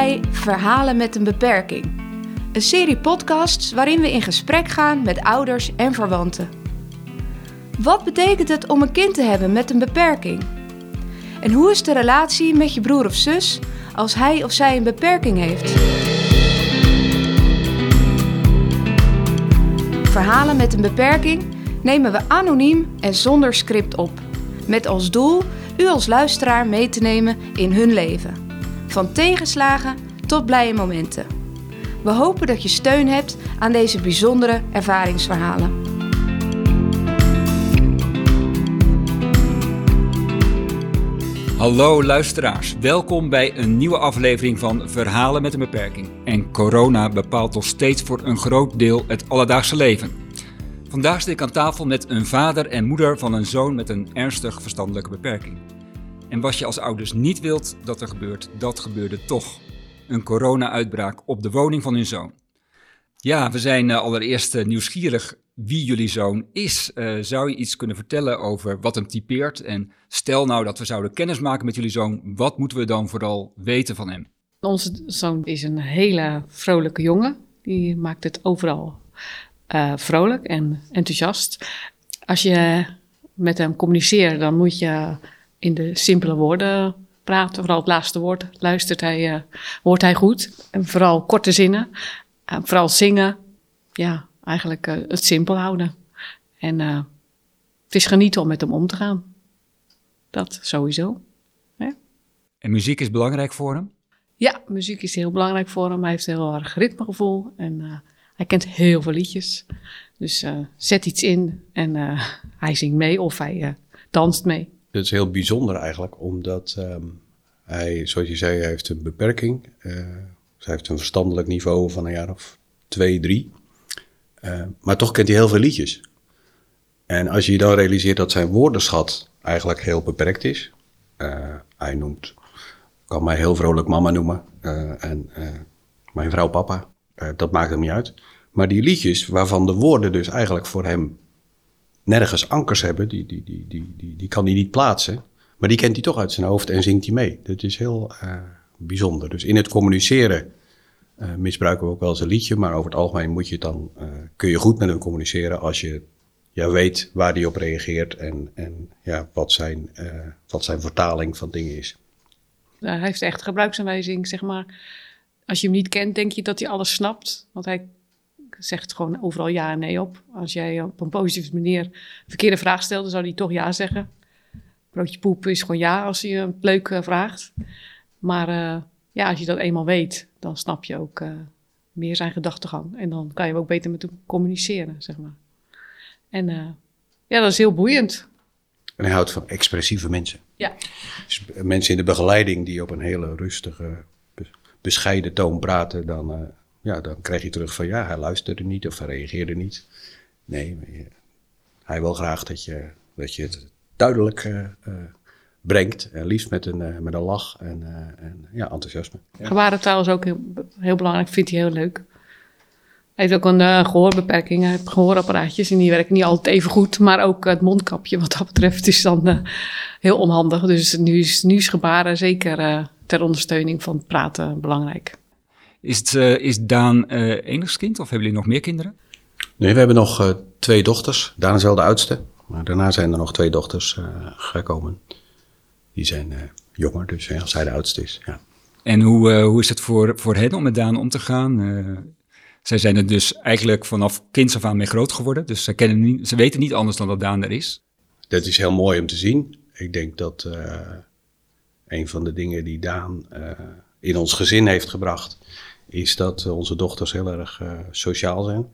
bij Verhalen met een beperking. Een serie podcasts waarin we in gesprek gaan met ouders en verwanten. Wat betekent het om een kind te hebben met een beperking? En hoe is de relatie met je broer of zus als hij of zij een beperking heeft? Verhalen met een beperking nemen we anoniem en zonder script op. Met als doel u als luisteraar mee te nemen in hun leven. Van tegenslagen tot blije momenten. We hopen dat je steun hebt aan deze bijzondere ervaringsverhalen. Hallo luisteraars, welkom bij een nieuwe aflevering van Verhalen met een beperking. En corona bepaalt nog steeds voor een groot deel het alledaagse leven. Vandaag zit ik aan tafel met een vader en moeder van een zoon met een ernstig verstandelijke beperking. En wat je als ouders niet wilt dat er gebeurt, dat gebeurde toch. Een corona-uitbraak op de woning van hun zoon. Ja, we zijn uh, allereerst uh, nieuwsgierig wie jullie zoon is. Uh, zou je iets kunnen vertellen over wat hem typeert? En stel nou dat we zouden kennismaken met jullie zoon, wat moeten we dan vooral weten van hem? Onze zoon is een hele vrolijke jongen. Die maakt het overal vrolijk en enthousiast. Als je met hem communiceert, dan moet je in de simpele woorden praten. Vooral het laatste woord luistert hij, uh, hoort hij goed. En vooral korte zinnen. Uh, vooral zingen. Ja, eigenlijk uh, het simpel houden. En het is genieten om met hem om te gaan. Dat sowieso. Ja. En muziek is belangrijk voor hem? Ja, muziek is heel belangrijk voor hem. Hij heeft heel erg ritmegevoel en hij kent heel veel liedjes. Dus zet iets in en hij zingt mee of hij danst mee. Het is heel bijzonder eigenlijk, omdat um, hij, zoals je zei, heeft een beperking. Uh, hij heeft een verstandelijk niveau van een jaar of twee, drie. Uh, maar toch kent hij heel veel liedjes. En als je dan realiseert dat zijn woordenschat eigenlijk heel beperkt is. Uh, hij noemt, kan mij heel vrolijk mama noemen. en mijn vrouw papa. dat maakt hem niet uit. Maar die liedjes, waarvan de woorden dus eigenlijk voor hem nergens ankers hebben, die, die, die, die, die, die kan hij niet plaatsen. Maar die kent hij toch uit zijn hoofd en zingt hij mee. Dat is heel uh, bijzonder. Dus in het communiceren uh, misbruiken we ook wel eens een liedje, maar over het algemeen moet je dan, uh, kun je goed met hem communiceren als je ja, weet waar hij op reageert en, en ja, wat, zijn, wat zijn vertaling van dingen is. hij heeft echt gebruiksaanwijzing, zeg maar. Als je hem niet kent, denk je dat hij alles snapt. Want hij zegt gewoon overal ja en nee op. Als jij op een positieve manier een verkeerde vraag stelt, dan zou hij toch ja zeggen. Broodje poep is gewoon ja als je een leuk uh, vraagt. Maar uh, ja, als je dat eenmaal weet, dan snap je ook uh, meer zijn gedachtegang. En dan kan je ook beter met hem communiceren, zeg maar. En ja, dat is heel boeiend. En hij houdt van expressieve mensen. Ja. Dus mensen in de begeleiding die op een hele rustige, bescheiden toon praten, dan ja, dan krijg je terug van ja, hij luisterde niet of hij reageerde niet. Nee, hij wil graag dat je, dat je het duidelijk uh, uh, brengt. En liefst met een, uh, met een lach en, en ja, enthousiasme. Ja. Gebarentaal is ook heel, heel belangrijk, vindt hij heel leuk. Hij heeft ook een gehoorbeperking, hij heeft gehoorapparaatjes en die werken niet altijd even goed. Maar ook het mondkapje wat dat betreft is dan heel onhandig. Dus nu is, nu is gebaren zeker ter ondersteuning van het praten belangrijk. Is, het, uh, is Daan uh, enigskind of hebben jullie nog meer kinderen? Nee, we hebben nog uh, twee dochters. Daan is wel de oudste. Maar daarna zijn er nog twee dochters gekomen. Die zijn jonger, dus als hij de oudste is. Ja. En hoe, hoe is het voor, voor hen om met Daan om te gaan? zij zijn er dus eigenlijk vanaf kinds af aan mee groot geworden. Dus ze, kennen niet, ze weten niet anders dan dat Daan er is. Dat is heel mooi om te zien. Ik denk dat een van de dingen die Daan in ons gezin heeft gebracht is dat onze dochters heel erg uh, sociaal zijn.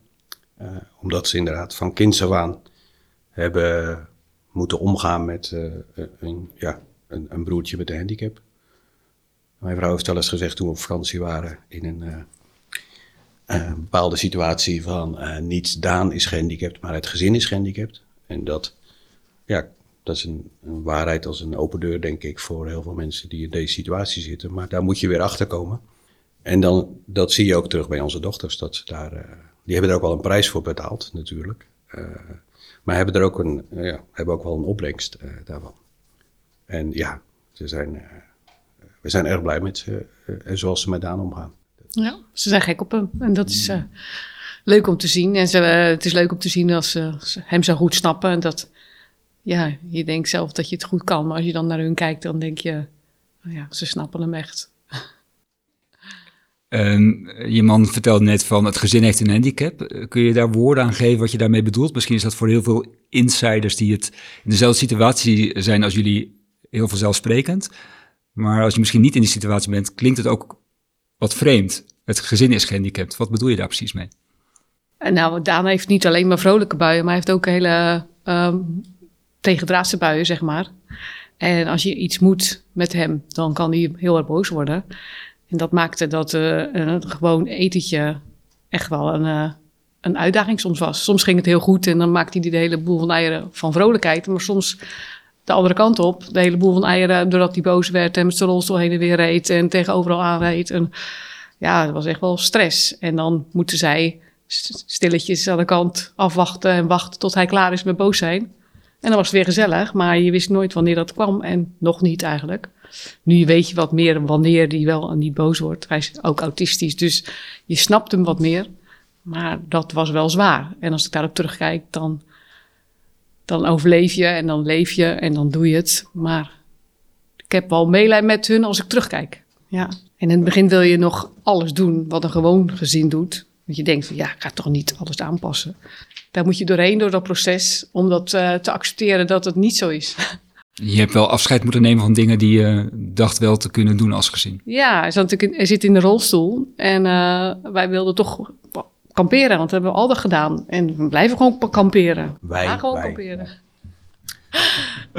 Uh, omdat ze inderdaad van kinds af hebben moeten omgaan met een, ja, een, een, broertje met een handicap. Mijn vrouw heeft wel eens gezegd toen we op vakantie waren in een, bepaalde situatie van niet Daan is gehandicapt, maar het gezin is gehandicapt. En dat, ja, dat is een, waarheid als een open deur, denk ik, voor heel veel mensen die in deze situatie zitten. Maar daar moet je weer achter komen. En dan, dat zie je ook terug bij onze dochters. Dat daar, uh, die hebben er ook wel een prijs voor betaald, natuurlijk. Uh, maar hebben er ook, een, uh, ja, hebben ook wel een opbrengst daarvan. En ja, ze zijn, we we zijn erg blij met ze en zoals ze met Daan omgaan. Ja, ze zijn gek op hem. En dat is leuk om te zien. En ze, het is leuk om te zien als ze hem zo goed snappen. En dat, ja, je denkt zelf dat je het goed kan. Maar als je dan naar hun kijkt, dan denk je, oh ja, ze snappen hem echt. Je man vertelde net van het gezin heeft een handicap. Kun je daar woorden aan geven wat je daarmee bedoelt? Misschien is dat voor heel veel insiders die het in dezelfde situatie zijn als jullie heel vanzelfsprekend. Maar als je misschien niet in die situatie bent, klinkt het ook wat vreemd. Het gezin is gehandicapt. Wat bedoel je daar precies mee? En nou, Daan heeft niet alleen maar vrolijke buien, maar hij heeft ook hele um, tegendraadse buien, zeg maar. En als je iets moet met hem, dan kan hij heel erg boos worden. En dat maakte dat een gewoon etentje echt wel een, uh, een uitdaging soms was. Soms ging het heel goed en dan maakte hij de hele boel van eieren van vrolijkheid. Maar soms de andere kant op, de hele boel van eieren, doordat hij boos werd en met zijn rolstoel heen en weer reed en tegen overal aanreed. En ja, dat was echt wel stress. En dan moeten zij stilletjes aan de kant afwachten en wachten tot hij klaar is met boos zijn. En dan was het weer gezellig, maar je wist nooit wanneer dat kwam en nog niet eigenlijk. Nu weet je wat meer wanneer hij wel en niet boos wordt. Hij is ook autistisch, dus je snapt hem wat meer. Maar dat was wel zwaar. En als ik daarop terugkijk, dan, dan overleef je en dan leef je en dan doe je het. Maar ik heb wel meelij met hun als ik terugkijk. Ja. En in het begin wil je nog alles doen wat een gewoon gezin doet. Want je denkt van ja, ik ga toch niet alles aanpassen. Daar moet je doorheen door dat proces om dat uh, te accepteren dat het niet zo is. Je hebt wel afscheid moeten nemen van dingen die je dacht wel te kunnen doen als gezin. Ja, hij, zit in de rolstoel en uh, wij wilden toch kamperen, want dat hebben we altijd gedaan. En we blijven gewoon kamperen. Wij, gaan gewoon wij, kamperen.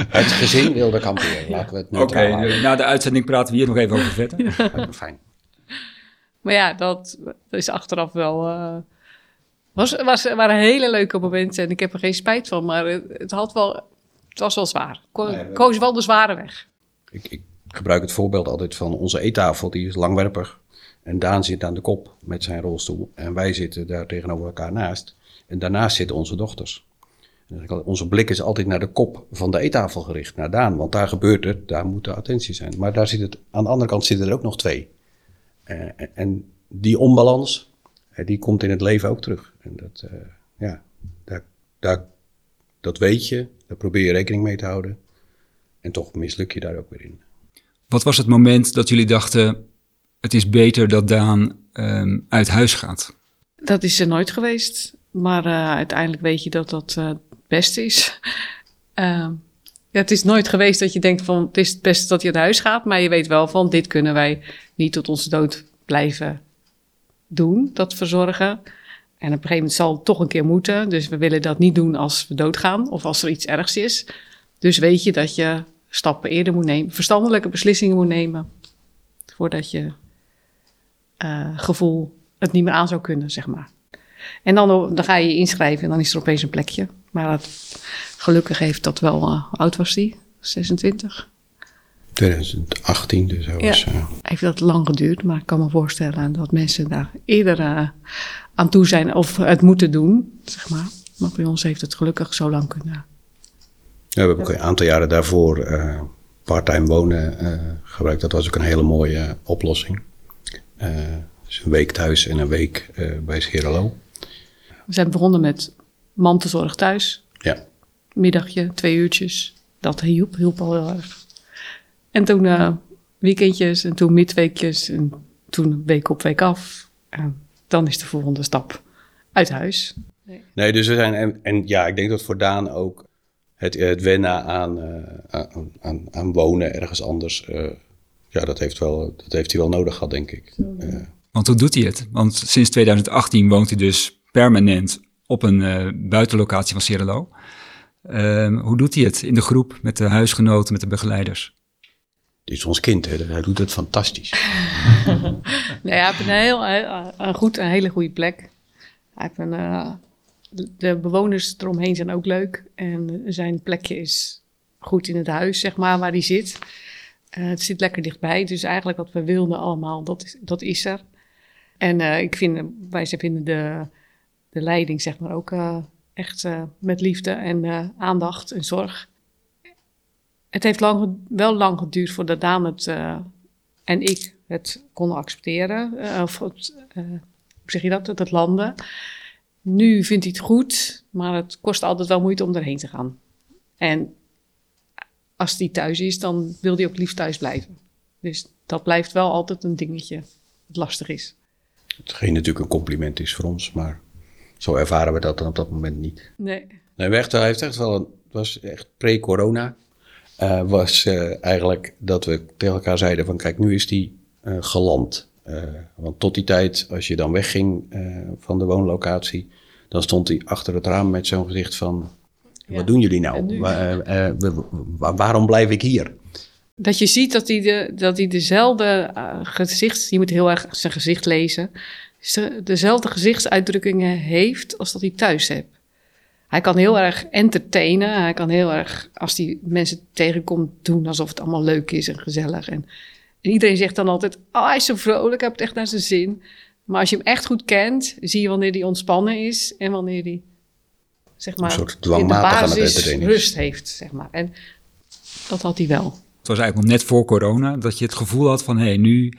Het gezin wilde kamperen, laten we het Oké, okay, na de uitzending praten we hier nog even over verder. Ja. Fijn. Maar ja, dat is achteraf wel. Uh, was, was, waren hele leuke momenten en ik heb er geen spijt van, maar het, het had wel, het was wel zwaar. Ko nee, koos wel de zware weg. Ik, ik, gebruik het voorbeeld altijd van onze eettafel, die is langwerpig. En Daan zit aan de kop met zijn rolstoel en wij zitten daar tegenover elkaar naast. En daarnaast zitten onze dochters. Onze blik is altijd naar de kop van de eettafel gericht, naar Daan. Want daar gebeurt het, daar moet de attentie zijn. Maar daar zit het, aan de andere kant zitten er ook nog twee. Uh, en die onbalans, uh, die komt in het leven ook terug. En dat, uh, ja, daar, daar, dat weet je, daar probeer je rekening mee te houden. En toch misluk je daar ook weer in. Wat was het moment dat jullie dachten, het is beter dat Daan um, uit huis gaat? Dat is er nooit geweest. Maar uiteindelijk weet je dat dat het beste is. Ehm, ja, het is nooit geweest dat je denkt van het is het beste dat hij uit huis gaat. Maar je weet wel van dit kunnen wij niet tot onze dood blijven doen, dat verzorgen. En op een gegeven moment zal het toch een keer moeten. Dus we willen dat niet doen als we doodgaan of als er iets ergs is. Dus weet je dat je stappen eerder moet nemen, verstandelijke beslissingen moet nemen. Voordat je uh, gevoel het niet meer aan zou kunnen, zeg maar. En dan, dan ga je je inschrijven en dan is er opeens een plekje. Maar gelukkig heeft dat wel, uh, oud was die? 26? 2018 dus. Hij was, ja, uh, heeft dat lang geduurd, maar ik kan me voorstellen dat mensen daar eerder uh, aan toe zijn of het moeten doen, zeg maar. Maar bij ons heeft het gelukkig zo lang kunnen. Ja, we hebben ook een aantal jaren daarvoor uh, parttime wonen gebruikt. Dat was ook een hele mooie oplossing. dus een week thuis en een week bij Scherelo. We zijn begonnen met mantelzorg thuis. Ja. Middagje, twee uurtjes. Dat hielp, hielp al heel erg. En toen uh, weekendjes en toen midweekjes en toen week op week af. En dan is de volgende stap uit huis. Nee, nee dus we zijn, en, en, ja, ik denk dat voor Daan ook het, het wennen aan, uh, aan, aan, aan, wonen ergens anders, uh, ja, dat heeft, wel, dat heeft hij wel nodig gehad, denk ik. Want hoe doet hij het? Want sinds 2018 woont hij dus permanent op een buitenlocatie van Cirelo. Ehm, hoe doet hij het in de groep, met de huisgenoten, met de begeleiders? Dit is ons kind, hè? hij doet het fantastisch. nee, hij heeft een, heel, een, goed, een hele goede plek. Hij heeft een, uh, de bewoners eromheen zijn ook leuk. En zijn plekje is goed in het huis, zeg maar, waar hij zit. Uh, het zit lekker dichtbij. Dus eigenlijk wat we wilden allemaal, dat is, dat is er. En ik vind, wij vinden de, de leiding, zeg maar, ook echt met liefde en aandacht en zorg het heeft lang, wel lang geduurd voordat Daan het uh, en ik het kon accepteren, uh, of het, uh, hoe zeg je dat, het landen. Nu vindt hij het goed, maar het kost altijd wel moeite om erheen te gaan. En als hij thuis is, dan wil hij ook liefst thuis blijven. Dus dat blijft wel altijd een dingetje dat lastig is. Hetgeen natuurlijk een compliment is voor ons, maar zo ervaren we dat dan op dat moment niet. Nee. Nee, echt, hij heeft echt wel, een, het was echt pre-corona, uh, was uh, eigenlijk dat we tegen elkaar zeiden van kijk, nu is die uh, geland. want tot die tijd, als je dan wegging van de woonlocatie, dan stond hij achter het raam met zo'n gezicht van wat doen jullie nou? Waar, waarom blijf ik hier? Dat je ziet dat hij, de, dat hij dezelfde gezicht, je moet heel erg zijn gezicht lezen, dezelfde gezichtsuitdrukkingen heeft als dat hij thuis hebt. Hij kan heel erg entertainen. Hij kan heel erg, als hij mensen tegenkomt, doen alsof het allemaal leuk is en gezellig. En, en iedereen zegt dan altijd: Oh, hij is zo vrolijk, hij heeft echt naar zijn zin. Maar als je hem echt goed kent, zie je wanneer hij ontspannen is en wanneer hij zeg maar, een soort dwangmatig rust heeft. Zeg maar. En dat had hij wel. Het was eigenlijk nog net voor corona dat je het gevoel had van hé, hey, nu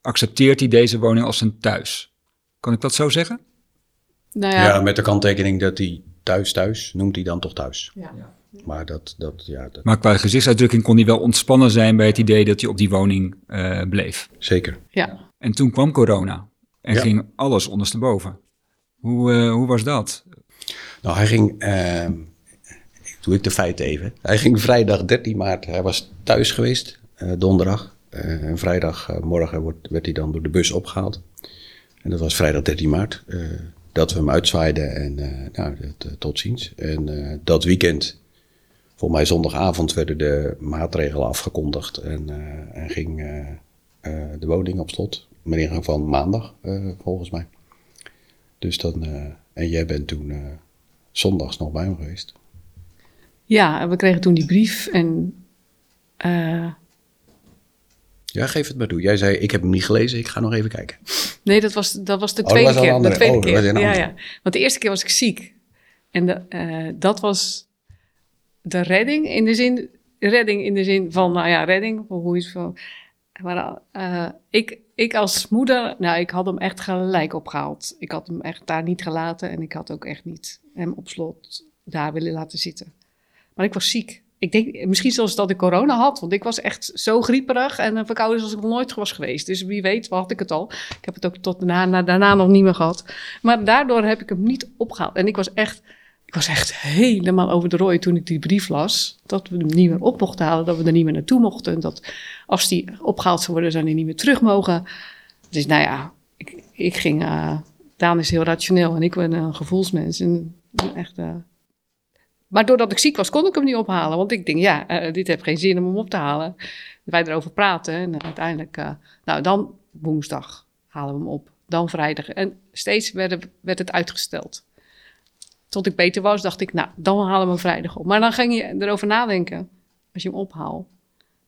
accepteert hij deze woning als zijn thuis. Kan ik dat zo zeggen? Nou ja, ja, met de kanttekening dat hij thuis thuis noemt hij dan toch thuis. Ja. Maar, dat, dat, ja, dat... maar qua gezichtsuitdrukking kon hij wel ontspannen zijn bij het idee dat hij op die woning uh, bleef. Zeker. Ja. En toen kwam corona en ja. ging alles ondersteboven. Hoe, uh, hoe was dat? Nou, hij ging, uh, doe ik de feiten even. Hij ging vrijdag 13 maart, hij was thuis geweest, uh, donderdag. Uh, en vrijdagmorgen wordt, werd hij dan door de bus opgehaald. En dat was vrijdag 13 maart. Dat we hem uitzwaaiden en nou, dat, tot ziens. En dat weekend, volgens mij zondagavond, werden de maatregelen afgekondigd. En, en ging de woning op slot. Met ingang van maandag, volgens mij. Dus dan, en jij bent toen zondags nog bij hem geweest. Ja, we kregen toen die brief en. Ja, geef het maar toe. Jij zei: Ik heb hem niet gelezen, ik ga nog even kijken. Nee, dat was, dat was de tweede oh, was keer. De tweede oh, keer. Ja, ja. Want de eerste keer was ik ziek. En de, uh, dat was de redding in de zin. Redding in de zin van, nou ja, redding, hoe is het van. Maar uh, ik, ik als moeder, nou, ik had hem echt gelijk opgehaald. Ik had hem echt daar niet gelaten en ik had ook echt niet hem op slot daar willen laten zitten. Maar ik was ziek. Ik denk misschien zelfs dat ik corona had, want ik was echt zo grieperig en verkouden zoals ik nog nooit was geweest. Dus wie weet, had ik het al. Ik heb het ook tot daarna, nog niet meer gehad. Maar daardoor heb ik hem niet opgehaald. En ik was echt, ik was echt helemaal over de rooi toen ik die brief las. Dat we hem niet meer op mochten halen, dat we er niet meer naartoe mochten. Dat als die opgehaald zou worden, zou hij niet meer terug mogen. Dus nou ja, ik, ik ging. Uh, Daan is heel rationeel en ik ben een gevoelsmens. En echt. Uh, maar doordat ik ziek was, kon ik hem niet ophalen. Want ik denk, ja, uh, dit heeft geen zin om hem op te halen. Wij erover praten en uiteindelijk, nou dan woensdag halen we hem op. Dan vrijdag. En steeds werd, werd het uitgesteld tot ik beter was, dacht ik, nou, dan halen we hem vrijdag op. Maar dan ging je erover nadenken, als je hem ophaalt.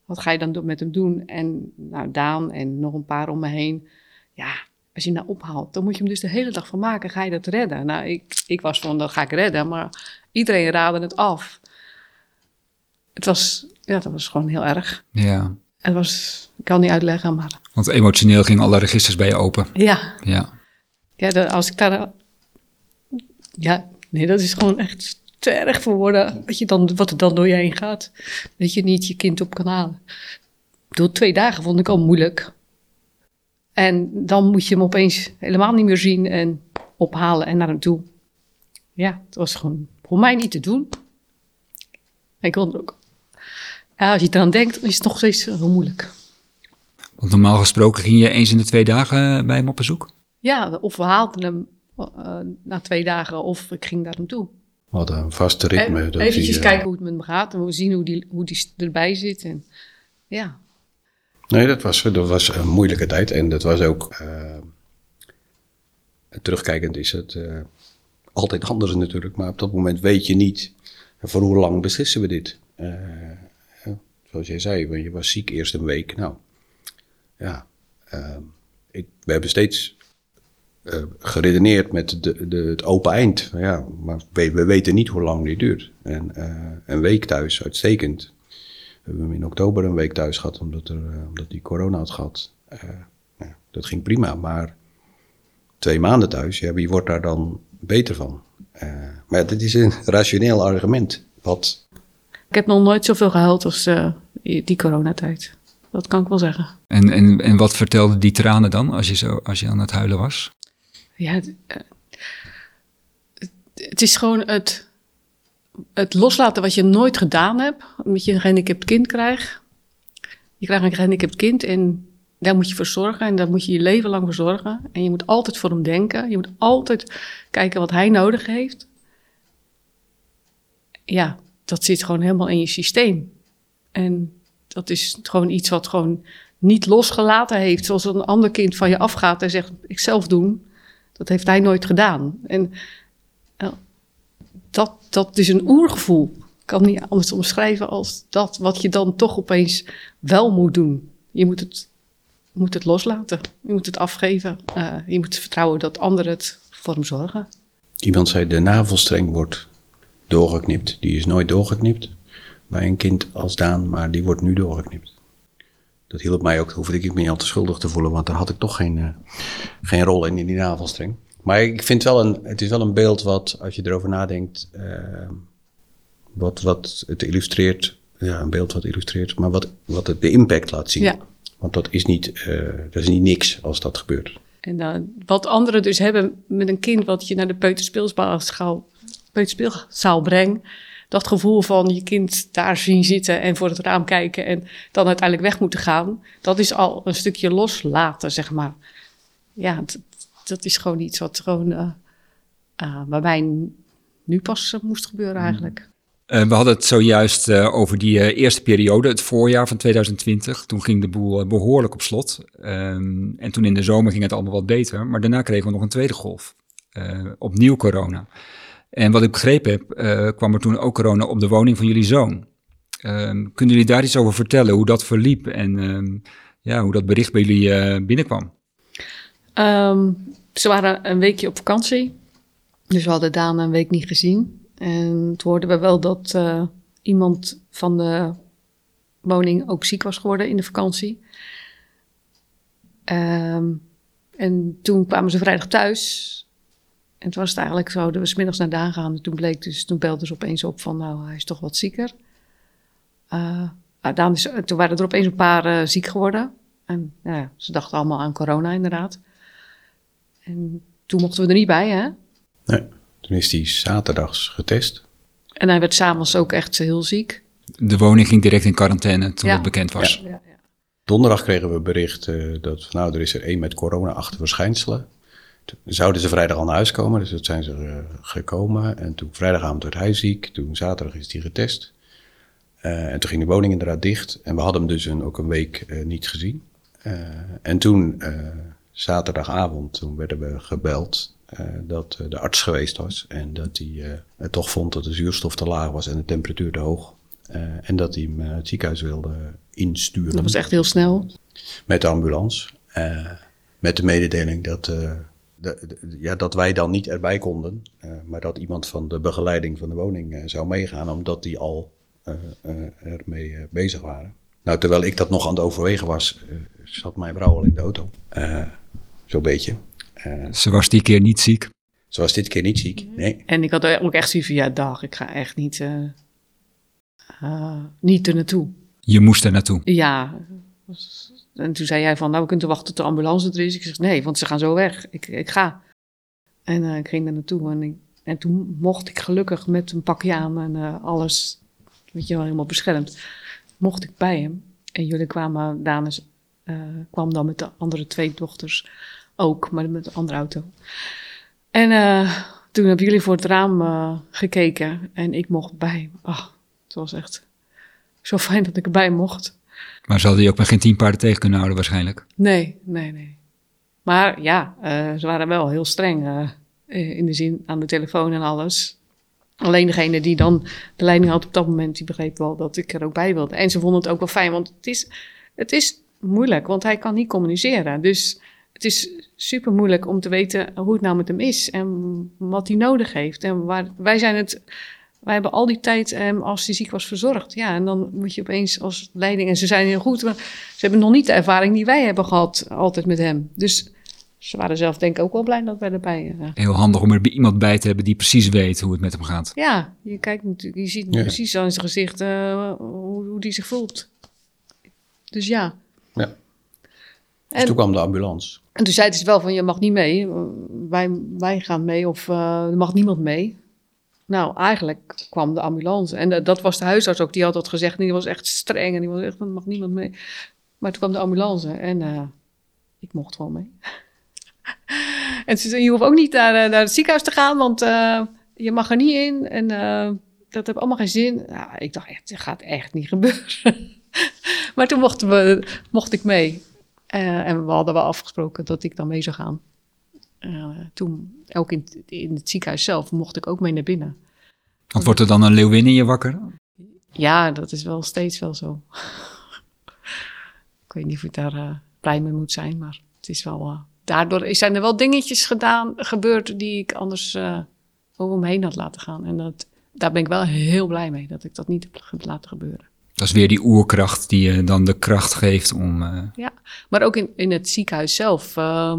Wat ga je dan met hem doen? En nou, Daan en nog een paar om me heen. Ja, als je hem nou ophaalt, dan moet je hem dus de hele dag van maken. Ga je dat redden? Nou, ik, ik was van, dat ga ik redden. Maar iedereen raadde het af. Het was, ja, dat was gewoon heel erg. Ja. Het was, ik kan niet uitleggen, maar... Want emotioneel gingen alle registers bij je open. Ja. Ja. Ja, als ik daar... Ja, Nee, dat is gewoon echt te erg voor woorden. Wat, je dan, wat er dan door je heen gaat. Dat je niet je kind op kan halen. Door twee dagen vond ik al moeilijk. En dan moet je hem opeens helemaal niet meer zien en ophalen en naar hem toe. Ja, het was gewoon voor mij niet te doen. Ik kon er ook. Ja, als je eraan denkt, is het nog steeds heel moeilijk. Want normaal gesproken ging je eens in de twee dagen bij hem op bezoek? Ja, of we haalden hem uh, na twee dagen of ik ging daar naartoe. We hadden een vaste ritme. Even eventjes kijken hoe het met hem gaat en we zien hoe die, hoe die erbij zit. En, ja. Nee, dat was, dat was een moeilijke tijd en dat was ook... Uh, terugkijkend is het uh, altijd anders natuurlijk, maar op dat moment weet je niet voor hoe lang beslissen we dit. zoals jij zei, je was ziek eerst een week. Nou, ja, ik, we hebben steeds uh, geredeneerd met de, de, het open eind. Ja, maar we, we, weten niet hoe lang dit duurt. En een week thuis, uitstekend. We hebben hem in oktober een week thuis gehad, omdat, er, uh, omdat hij corona had gehad. Uh, nou, dat ging prima, maar twee maanden thuis, ja, wie wordt daar dan beter van? Uh, maar dit is een rationeel argument. Wat... Ik heb nog nooit zoveel gehuild als die coronatijd. Dat kan ik wel zeggen. En, en, en wat vertelden die tranen dan als je, zo, als je aan het huilen was? Ja, het, het is gewoon het, het loslaten wat je nooit gedaan hebt. Omdat je een gehandicapt kind krijgt. Je krijgt een gehandicapt kind en daar moet je voor zorgen. En daar moet je je leven lang voor zorgen. En je moet altijd voor hem denken. Je moet altijd kijken wat hij nodig heeft. Ja, dat zit gewoon helemaal in je systeem. En dat is gewoon iets wat gewoon niet losgelaten heeft. Zoals een ander kind van je afgaat en zegt: Ik zelf doen. Dat heeft hij nooit gedaan. En dat, dat is een oergevoel. Ik kan niet anders omschrijven als dat wat je dan toch opeens wel moet doen. Je moet het, moet het loslaten. Je moet het afgeven. Uh, je moet vertrouwen dat anderen het voor hem zorgen. Iemand zei: de navelstreng wordt doorgeknipt. Die is nooit doorgeknipt bij een kind als Daan, maar die wordt nu doorgeknipt. Dat hielp mij ook, hoefde ik me niet al te schuldig te voelen, want daar had ik toch geen, uh, geen rol in, in die navelstreng. Maar ik vind wel een, het is wel een beeld wat, als je erover nadenkt, uh, wat, wat het illustreert, ja, een beeld wat illustreert, maar wat, wat het de impact laat zien. Ja. Want dat is niet, uh, dat is niet niks als dat gebeurt. En uh, wat anderen dus hebben met een kind wat je naar de peuterspeelzaal, peuterspeelzaal brengt, dat gevoel van je kind daar zien zitten en voor het raam kijken en dan uiteindelijk weg moeten gaan, dat is al een stukje loslaten, zeg maar. Ja, dat is gewoon iets wat gewoon uh, bij mij nu pas uh, moest gebeuren eigenlijk. we hadden het zojuist over die eerste periode, het voorjaar van 2020. Toen ging de boel behoorlijk op slot. Um, en toen in de zomer ging het allemaal wat beter. Maar daarna kregen we nog een tweede golf. opnieuw corona. En wat ik begrepen heb, kwam er toen ook corona op de woning van jullie zoon. Um, kunnen jullie daar iets over vertellen, hoe dat verliep en um, ja, hoe dat bericht bij jullie binnenkwam? Um, ze waren een weekje op vakantie. Dus we hadden Daan een week niet gezien. En toen hoorden we wel dat uh, iemand van de woning ook ziek was geworden in de vakantie. Um, en toen kwamen ze vrijdag thuis. En toen was het eigenlijk zo dat we smiddags naar Daan gaan. En toen bleek dus, toen belden ze opeens op van nou, hij is toch wat zieker. Uh, toen waren er opeens een paar uh, ziek geworden. En ja, ze dachten allemaal aan corona inderdaad. En toen mochten we er niet bij, hè? Nee, toen is hij zaterdags getest. En hij werd s'avonds ook echt heel ziek. De woning ging direct in quarantaine toen het bekend was. Ja. Ja, ja. Donderdag kregen we bericht uh, dat nou, er is er één met corona-achtige verschijnselen. Toen zouden ze vrijdag al naar huis komen, dus dat zijn ze uh, gekomen. En toen vrijdagavond werd hij ziek, toen zaterdag is hij getest. Uh, en toen ging de woning inderdaad dicht. En we hadden hem dus een, ook een week niet gezien. en toen zaterdagavond, toen werden we gebeld uh, dat uh, de arts geweest was. En dat hij uh, toch vond dat de zuurstof te laag was en de temperatuur te hoog. en dat hij hem het ziekenhuis wilde insturen. Dat was echt heel snel. Met de ambulance. met de mededeling dat, de, de, ja, dat wij dan niet erbij konden. maar dat iemand van de begeleiding van de woning zou meegaan, omdat die al ermee bezig waren. Nou, terwijl ik dat nog aan het overwegen was, zat mijn vrouw al in de auto. Zo'n beetje. Uh, ze was die keer niet ziek? Ze was dit keer niet ziek, nee. En ik had ook echt zoiets van, ja dag, ik ga echt niet, uh, uh, niet er naartoe. Je moest er naartoe? Ja. En toen zei jij van, nou we kunnen wachten tot de ambulance er is. Ik zeg, nee, want ze gaan zo weg. Ik, ik ga. En ik ging er naartoe en, ik, en toen mocht ik gelukkig met een pakje aan en alles, weet je wel, helemaal beschermd, mocht ik bij hem. En jullie kwamen, Danes kwam dan met de andere twee dochters ook, maar met een andere auto. En uh, toen hebben jullie voor het raam uh, gekeken en ik mocht bij. Ach, het was echt zo fijn dat ik erbij mocht. Maar ze hadden je ook met geen tien paarden tegen kunnen houden waarschijnlijk? Nee, nee, nee. Maar ja, ze waren wel heel streng in de zin aan de telefoon en alles. Alleen degene die dan de leiding had op dat moment, die begreep wel dat ik er ook bij wilde. En ze vonden het ook wel fijn, want het is, het is moeilijk, want hij kan niet communiceren. Dus het is super moeilijk om te weten hoe het nou met hem is en wat hij nodig heeft. En waar, wij zijn het wij hebben al die tijd hem als hij ziek was verzorgd. Ja, en dan moet je opeens als leiding... En ze zijn heel goed, maar ze hebben nog niet de ervaring die wij hebben gehad altijd met hem. Dus ze waren zelf denk ik ook wel blij dat wij erbij... Uh, Heel handig om er iemand bij te hebben die precies weet hoe het met hem gaat. ja, je kijkt natuurlijk, je ziet Ja. precies aan zijn gezicht uh, hoe, hoe die zich voelt. Dus ja. Ja. Dus En- toen kwam de ambulance. En toen zeiden ze wel van, je mag niet mee. Wij, wij gaan mee of eh, er mag niemand mee. Nou, eigenlijk kwam de ambulance. En eh, dat was de huisarts ook. Die had dat gezegd. En die was echt streng. En die was echt er mag niemand mee. Maar toen kwam de ambulance. En eh, ik mocht wel mee. en ze zei, je hoeft ook niet naar, naar het ziekenhuis te gaan. Want je mag er niet in. En dat heeft allemaal geen zin. Nou, ik dacht echt, dat gaat echt niet gebeuren. Maar toen mochten we, mocht ik mee. Eh, en we hadden wel afgesproken dat ik dan mee zou gaan. Eh, toen, ook in, in het ziekenhuis zelf, mocht ik ook mee naar binnen. Want wordt er dan een leeuwin in je wakker? Ja, dat is wel steeds wel zo. ik weet niet of ik daar eh, blij mee moet zijn, maar het is wel... daardoor zijn er wel dingetjes gedaan, gebeurd die ik anders over me heen had laten gaan. En dat, daar ben ik wel heel blij mee, dat ik dat niet heb laten gebeuren. Dat is weer die oerkracht die je dan de kracht geeft om... eh, Ja, maar ook in, in het ziekenhuis zelf eh,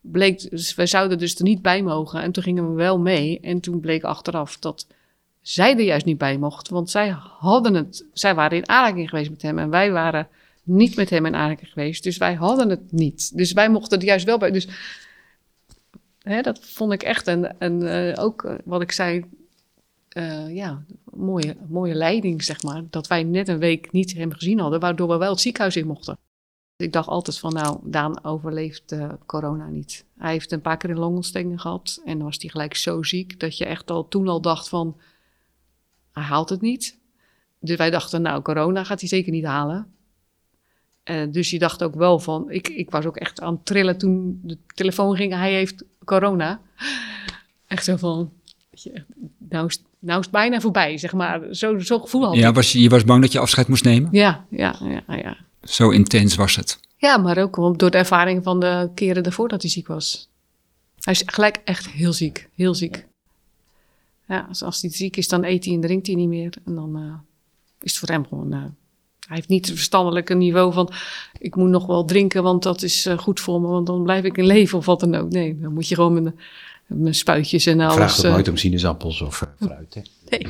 bleek, dus wij zouden dus er niet bij mogen. En toen gingen we wel mee. En toen bleek achteraf dat zij er juist niet bij mocht. Want zij hadden het, zij waren in aanraking geweest met hem. En wij waren niet met hem in aanraking geweest. Dus wij hadden het niet. Dus wij mochten er juist wel bij. Dus hè, dat vond ik echt een, een eh, ook wat ik zei, eh, ja, mooie, mooie leiding, zeg maar. Dat wij net een week niet hem gezien hadden, waardoor we wel het ziekenhuis in mochten. Ik dacht altijd van, nou, Daan overleeft eh, corona niet. Hij heeft een paar keer een longontsteking gehad en dan was hij gelijk zo ziek dat je echt al toen al dacht van, hij haalt het niet. Dus wij dachten, nou, corona gaat hij zeker niet halen. Eh, dus je dacht ook wel van, ik, ik was ook echt aan het trillen toen de telefoon ging, hij heeft corona. Echt zo van, nou, is, nou is het bijna voorbij, zeg maar. Zo, zo gevoel had ja, ik. was, je je was bang dat je afscheid moest nemen? Ja, ja, ja, ja. Zo intens was het. Ja, maar ook door de ervaring van de keren daarvoor dat hij ziek was. Hij is gelijk echt heel ziek, heel ziek. Ja, als hij ziek is, dan eet hij en drinkt hij niet meer. En dan eh, is het voor hem gewoon... eh, hij heeft niet het verstandelijke niveau van... ik moet nog wel drinken, want dat is eh, goed voor me... want dan blijf ik in leven of wat dan ook. Nee, dan moet je gewoon met mijn spuitjes en alles... Vraag het eh, nooit om sinaasappels of eh, fruit. Hè? nee.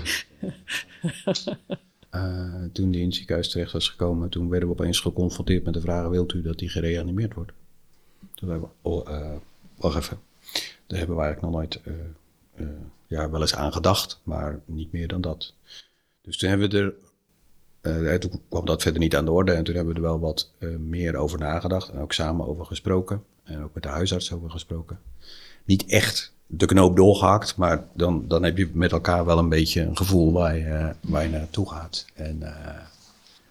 Eh, toen die in het ziekenhuis terecht was gekomen, toen werden we opeens geconfronteerd met de vraag: wilt u dat die gereanimeerd wordt? Toen hebben we, oh, eh, wacht even. Daar hebben we eigenlijk nog nooit, eh, eh, ja, wel eens aan gedacht, maar niet meer dan dat. Dus toen hebben we er, eh, toen kwam dat verder niet aan de orde en toen hebben we er wel wat eh, meer over nagedacht en ook samen over gesproken en ook met de huisarts over gesproken. Niet echt de knoop doorgehakt, maar dan, dan heb je met elkaar wel een beetje een gevoel waar je, eh, waar je naartoe gaat. En, eh,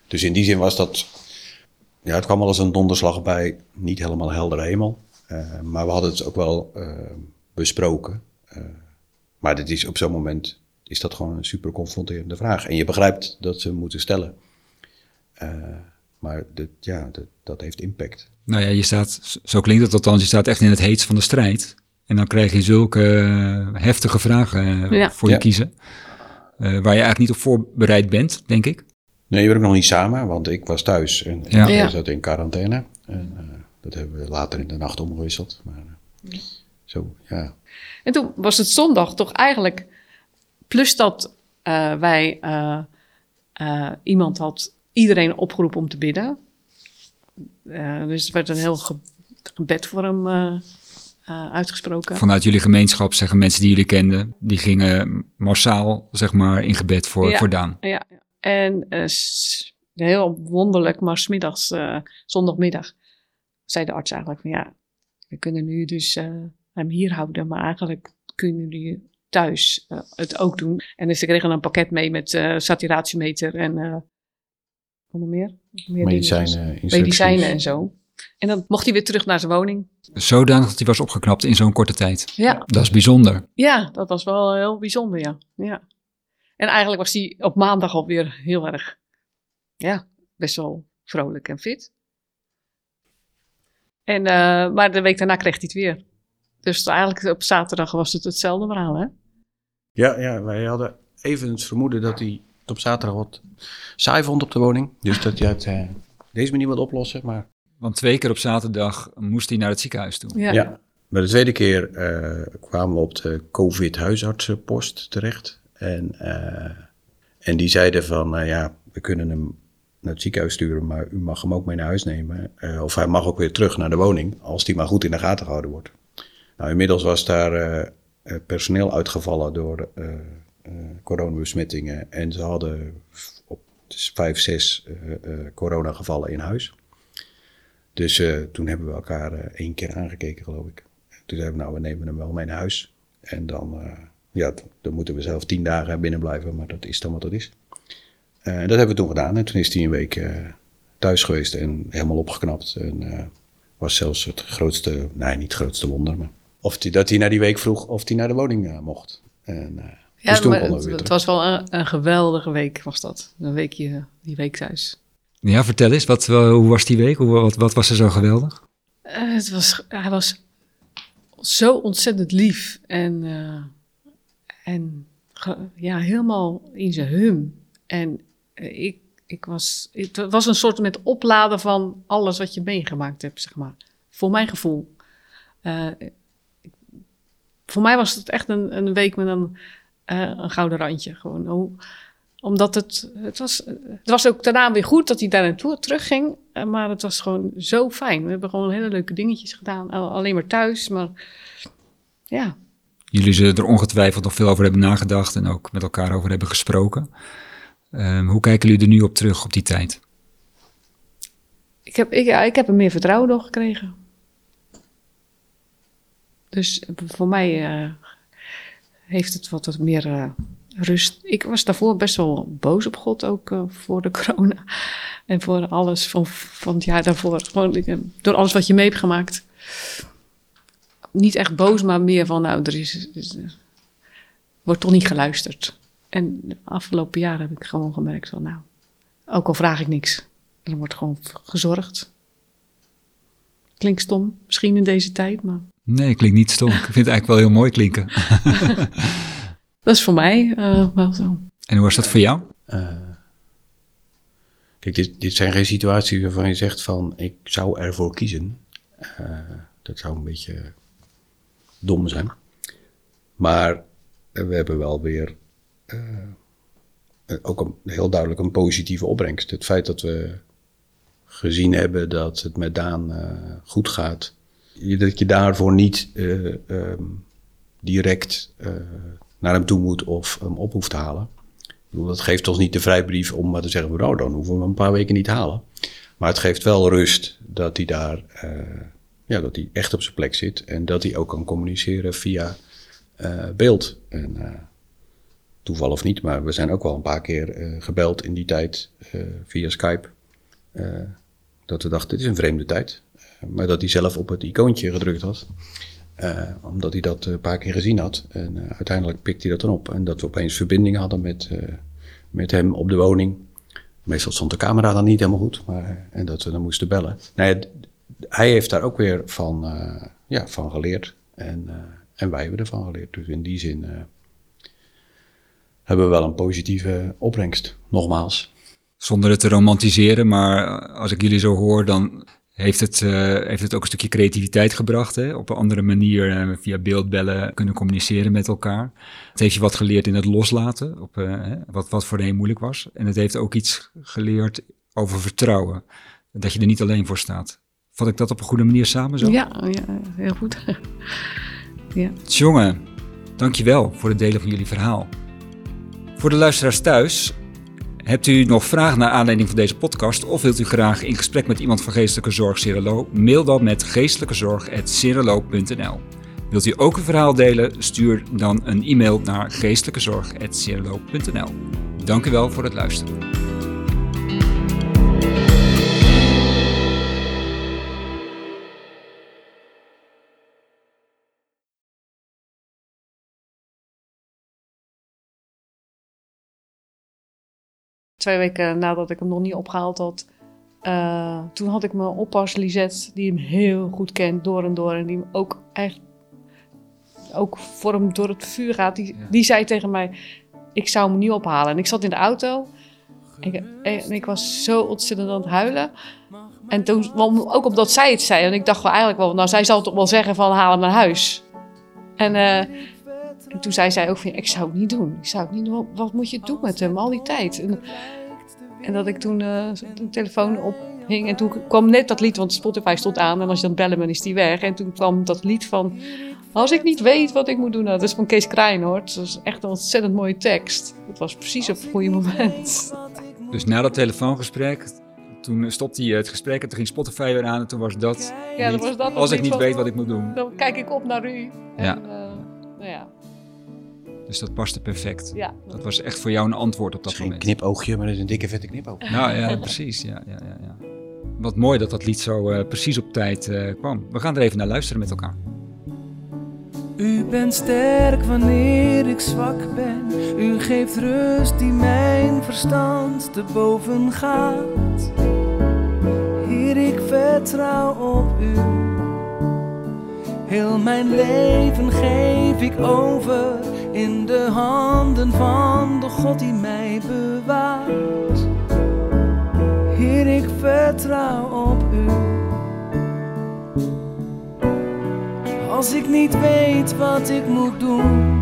dus in die zin was dat, ja, het kwam al als een donderslag bij, niet helemaal heldere hemel. Eh, maar we hadden het ook wel besproken. Maar dit is, op zo'n moment is dat gewoon een super confronterende vraag. En je begrijpt dat ze moeten stellen. Maar dit, ja, dat, dat heeft impact. Nou ja, je staat, zo klinkt het althans, je staat echt in het heetst van de strijd. En dan krijg je zulke eh, heftige vragen eh, Ja. voor je Ja. kiezen. eh, waar je eigenlijk niet op voorbereid bent, denk ik. Nee, we werken nog niet samen, want ik was thuis en Ja. zat in quarantaine. En eh, dat hebben we later in de nacht omgewisseld. Maar eh, zo, ja. En toen was het zondag toch eigenlijk, plus dat eh, wij eh, eh, iemand had iedereen opgeroepen om te bidden. Eh, dus er werd een heel ge- gebed voor hem eh, uitgesproken. Vanuit jullie gemeenschap zeggen mensen die jullie kenden, die gingen massaal, zeg maar, in gebed voor, Ja. voor Daan. Ja, ja. en eh, heel wonderlijk, maar smiddags, eh zondagmiddag, zei de arts eigenlijk van ja, we kunnen nu dus eh, hem hier houden, maar eigenlijk kunnen jullie thuis het ook doen. En dus ze kregen een pakket mee met eh, saturatiemeter en eh wat nog meer? Meer medicijnen en zo. En dan mocht hij weer terug naar zijn woning. Zodanig dat hij was opgeknapt in zo'n korte tijd. Ja, Dat is bijzonder. ja dat was wel heel bijzonder, ja. ja. En eigenlijk was hij op maandag alweer heel erg, ja, best wel vrolijk en fit. En, eh, maar de week daarna kreeg hij het weer. Dus eigenlijk op zaterdag was het hetzelfde verhaal, hè? Ja, ja, wij hadden even het vermoeden dat hij het op zaterdag wat saai vond op de woning. Dus dat hij het eh, deze manier wil oplossen. Maar Want twee keer op zaterdag moest hij naar het ziekenhuis toe. Ja. ja. bij de tweede keer eh, kwamen we op de COVID-huisartsenpost terecht. En, eh, en die zeiden van, nou ja, we kunnen hem naar het ziekenhuis sturen, maar u mag hem ook mee naar huis nemen. Eh, of hij mag ook weer terug naar de woning, als die maar goed in de gaten gehouden wordt. Nou, inmiddels was daar personeel uitgevallen door eh eh, coronabesmettingen. En ze hadden op dus vijf, zes eh, eh, coronagevallen in huis. Dus eh, toen hebben we elkaar eh, één keer aangekeken, geloof ik. Toen zeiden we, nou, we nemen hem wel mee naar huis. En dan, eh, ja, dan moeten we zelf tien dagen binnen blijven, maar dat is dan wat het is. En dat hebben we toen gedaan. En toen is hij een week thuis geweest en helemaal opgeknapt. En was zelfs het grootste, nee, niet het grootste wonder, maar of hij, dat hij na die week vroeg of hij naar de woning mocht. En, Ja, dus toen maar het, was wel een, een geweldige week, was dat. Een weekje, die week thuis. Ja, vertel eens, wat, wel- hoe was die week? Hoe, wat, wat was er zo geweldig? Eh, het was, hij was zo ontzettend lief en, eh, en ja, helemaal in zijn hum. En eh, ik, ik was, het was een soort met opladen van alles wat je meegemaakt hebt, zeg maar. Voor mijn gevoel. Eh, voor mij was het echt een, een week met een, eh, een gouden randje. Gewoon, hoe, omdat het, het, was, het was ook daarna weer goed dat hij daar naartoe terugging. eh, Maar het was gewoon zo fijn. We hebben gewoon hele leuke dingetjes gedaan. Al- Alleen maar thuis. Maar ja, Jullie zullen er ongetwijfeld nog veel over hebben nagedacht en ook met elkaar over hebben gesproken. Ehm, hoe kijken jullie er nu op terug, op die tijd? ik heb, ik, ja, ik heb er meer vertrouwen door gekregen. Dus voor mij eh, heeft het wat, wat meer eh, rust. Ik was daarvoor best wel boos op God, ook eh, voor de corona. En voor alles van, van het jaar daarvoor. Gewoon ik, door alles wat je mee hebt gemaakt. Niet echt boos, maar meer van, nou, er is, is, eh, wordt toch niet geluisterd. En de afgelopen jaren heb ik gewoon gemerkt van, nou, ook al vraag ik niks. Er wordt gewoon gezorgd. Klinkt stom, misschien in deze tijd, maar Nee, klinkt niet stom. Ik vind het eigenlijk wel heel mooi klinken. dat is voor mij eh, wel zo. En hoe was dat voor jou? Eh, kijk, dit, dit zijn geen situaties waarvan je zegt van ik zou ervoor kiezen. Eh, dat zou een beetje dom zijn. Maar we hebben wel weer ook een, heel duidelijk een positieve opbrengst. Het feit dat we gezien hebben dat het met Daan eh, goed gaat. je- Dat je daarvoor niet eh, ehm, direct eh, naar hem toe moet of hem op hoeft te halen. Ik bedoel, dat geeft ons niet de vrijbrief om maar te zeggen, nou dan hoeven we hem een paar weken niet te halen. Maar het geeft wel rust dat hij daar, eh, ja, dat hij echt op zijn plek zit. En dat hij ook kan communiceren via eh, beeld. En eh, toeval of niet, maar we zijn ook wel een paar keer gebeld in die tijd via Skype. Dat we dachten, dit is een vreemde tijd. Maar dat hij zelf op het icoontje gedrukt had. Eh, omdat hij dat een paar keer gezien had. En eh, uiteindelijk pikte hij dat dan op. En dat we opeens verbinding hadden met, eh, met hem op de woning. Meestal stond de camera dan niet helemaal goed. Maar, en dat we dan moesten bellen. Nou ja, hij heeft daar ook weer van, eh, ja, van geleerd. En, eh, en wij hebben ervan geleerd. Dus in die zin eh, hebben we wel een positieve opbrengst. Nogmaals. Zonder het te romantiseren, maar als ik jullie zo hoor, dan heeft het, eh, heeft het ook een stukje creativiteit gebracht. Hè? Op een andere manier eh, via beeldbellen kunnen communiceren met elkaar. Het heeft je wat geleerd in het loslaten, op, hè, wat, wat voor de een moeilijk was. En het heeft ook iets geleerd over vertrouwen. Dat je er niet alleen voor staat. Vat ik dat op een goede manier samen zo? Ja, ja, heel goed. ja. Jongen, dankjewel voor het delen van jullie verhaal. Voor de luisteraars thuis, hebt u nog vragen naar aanleiding van deze podcast of wilt u graag in gesprek met iemand van Geestelijke Zorg Cirelo? Mail dan met geestelijkezorg.cirelo.nl. Wilt u ook een verhaal delen? Stuur dan een e-mail naar geestelijkezorg.cirelo.nl. Dank u wel voor het luisteren. Twee weken nadat ik hem nog niet opgehaald had, eh, toen had ik mijn oppas Lisette, die hem heel goed kent door en door. En die hem ook echt ook voor hem door het vuur gaat. Die, Ja. die zei tegen mij, ik zou hem niet ophalen. En ik zat in de auto. Ik, en ik was zo ontzettend aan het huilen. En toen, ook omdat zij het zei. En ik dacht wel eigenlijk wel, nou, zij zal toch wel zeggen van haal hem naar huis. En, uh, en toen zei zij ook van, ik zou het niet doen. Ik zou het niet doen. Wat moet je doen met hem al die tijd? En, en dat ik toen uh, de telefoon ophing. En toen kwam net dat lied, want Spotify stond aan. En als je dan bellen, dan is die weg. En toen kwam dat lied van... Als ik niet weet wat ik moet doen. Nou, dat is van Kees Krijnhoort. Dat is echt een ontzettend mooie tekst. Het was precies op het goede moment. Dus na dat telefoongesprek, toen stopte hij het gesprek en toen ging Spotify weer aan en toen was dat. Ja, was dat als ik niet weet wat ik moet doen. Dan kijk ik op naar u. En, ja. Uh, ja. Dus dat paste perfect. Ja. Dat was echt voor jou een antwoord op dat het is moment. Geen knipoogje, maar het is een dikke vette knipoog. Nou ja, precies. Ja, ja, ja, ja. Wat mooi dat dat lied zo uh, precies op tijd uh, kwam. We gaan er even naar luisteren met elkaar. U bent sterk wanneer ik zwak ben. U geeft rust die mijn verstand te boven gaat. Heer, ik vertrouw op u. Heel mijn leven geef ik over in de handen van de God die mij bewaart. Heer, ik vertrouw op u. Als ik niet weet wat ik moet doen.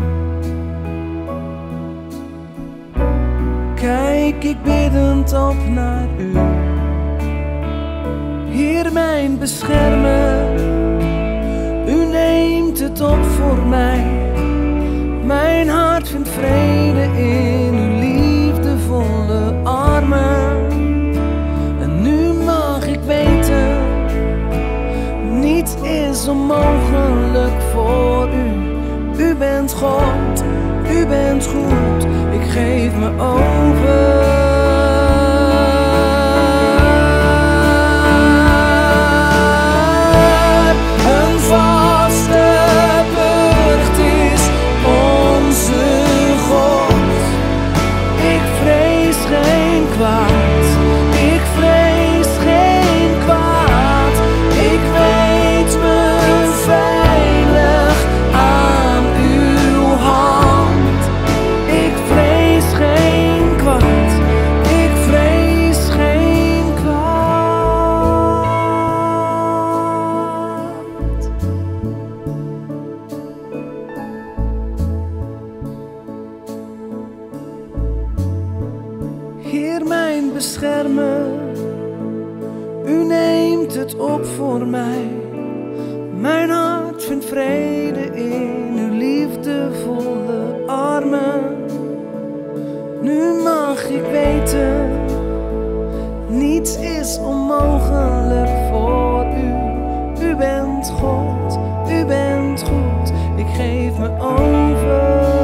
Kijk ik biddend op naar u. Heer mijn beschermer, u neemt het op voor mij. Mijn hart vindt vrede in uw liefdevolle armen. En nu mag ik weten, niets is onmogelijk voor u. U bent God, u bent goed, ik geef me over. U neemt het op voor mij. Mijn hart vindt vrede in uw liefdevolle armen. Nu mag ik weten, niets is onmogelijk voor u. U bent God, u bent goed, ik geef me over.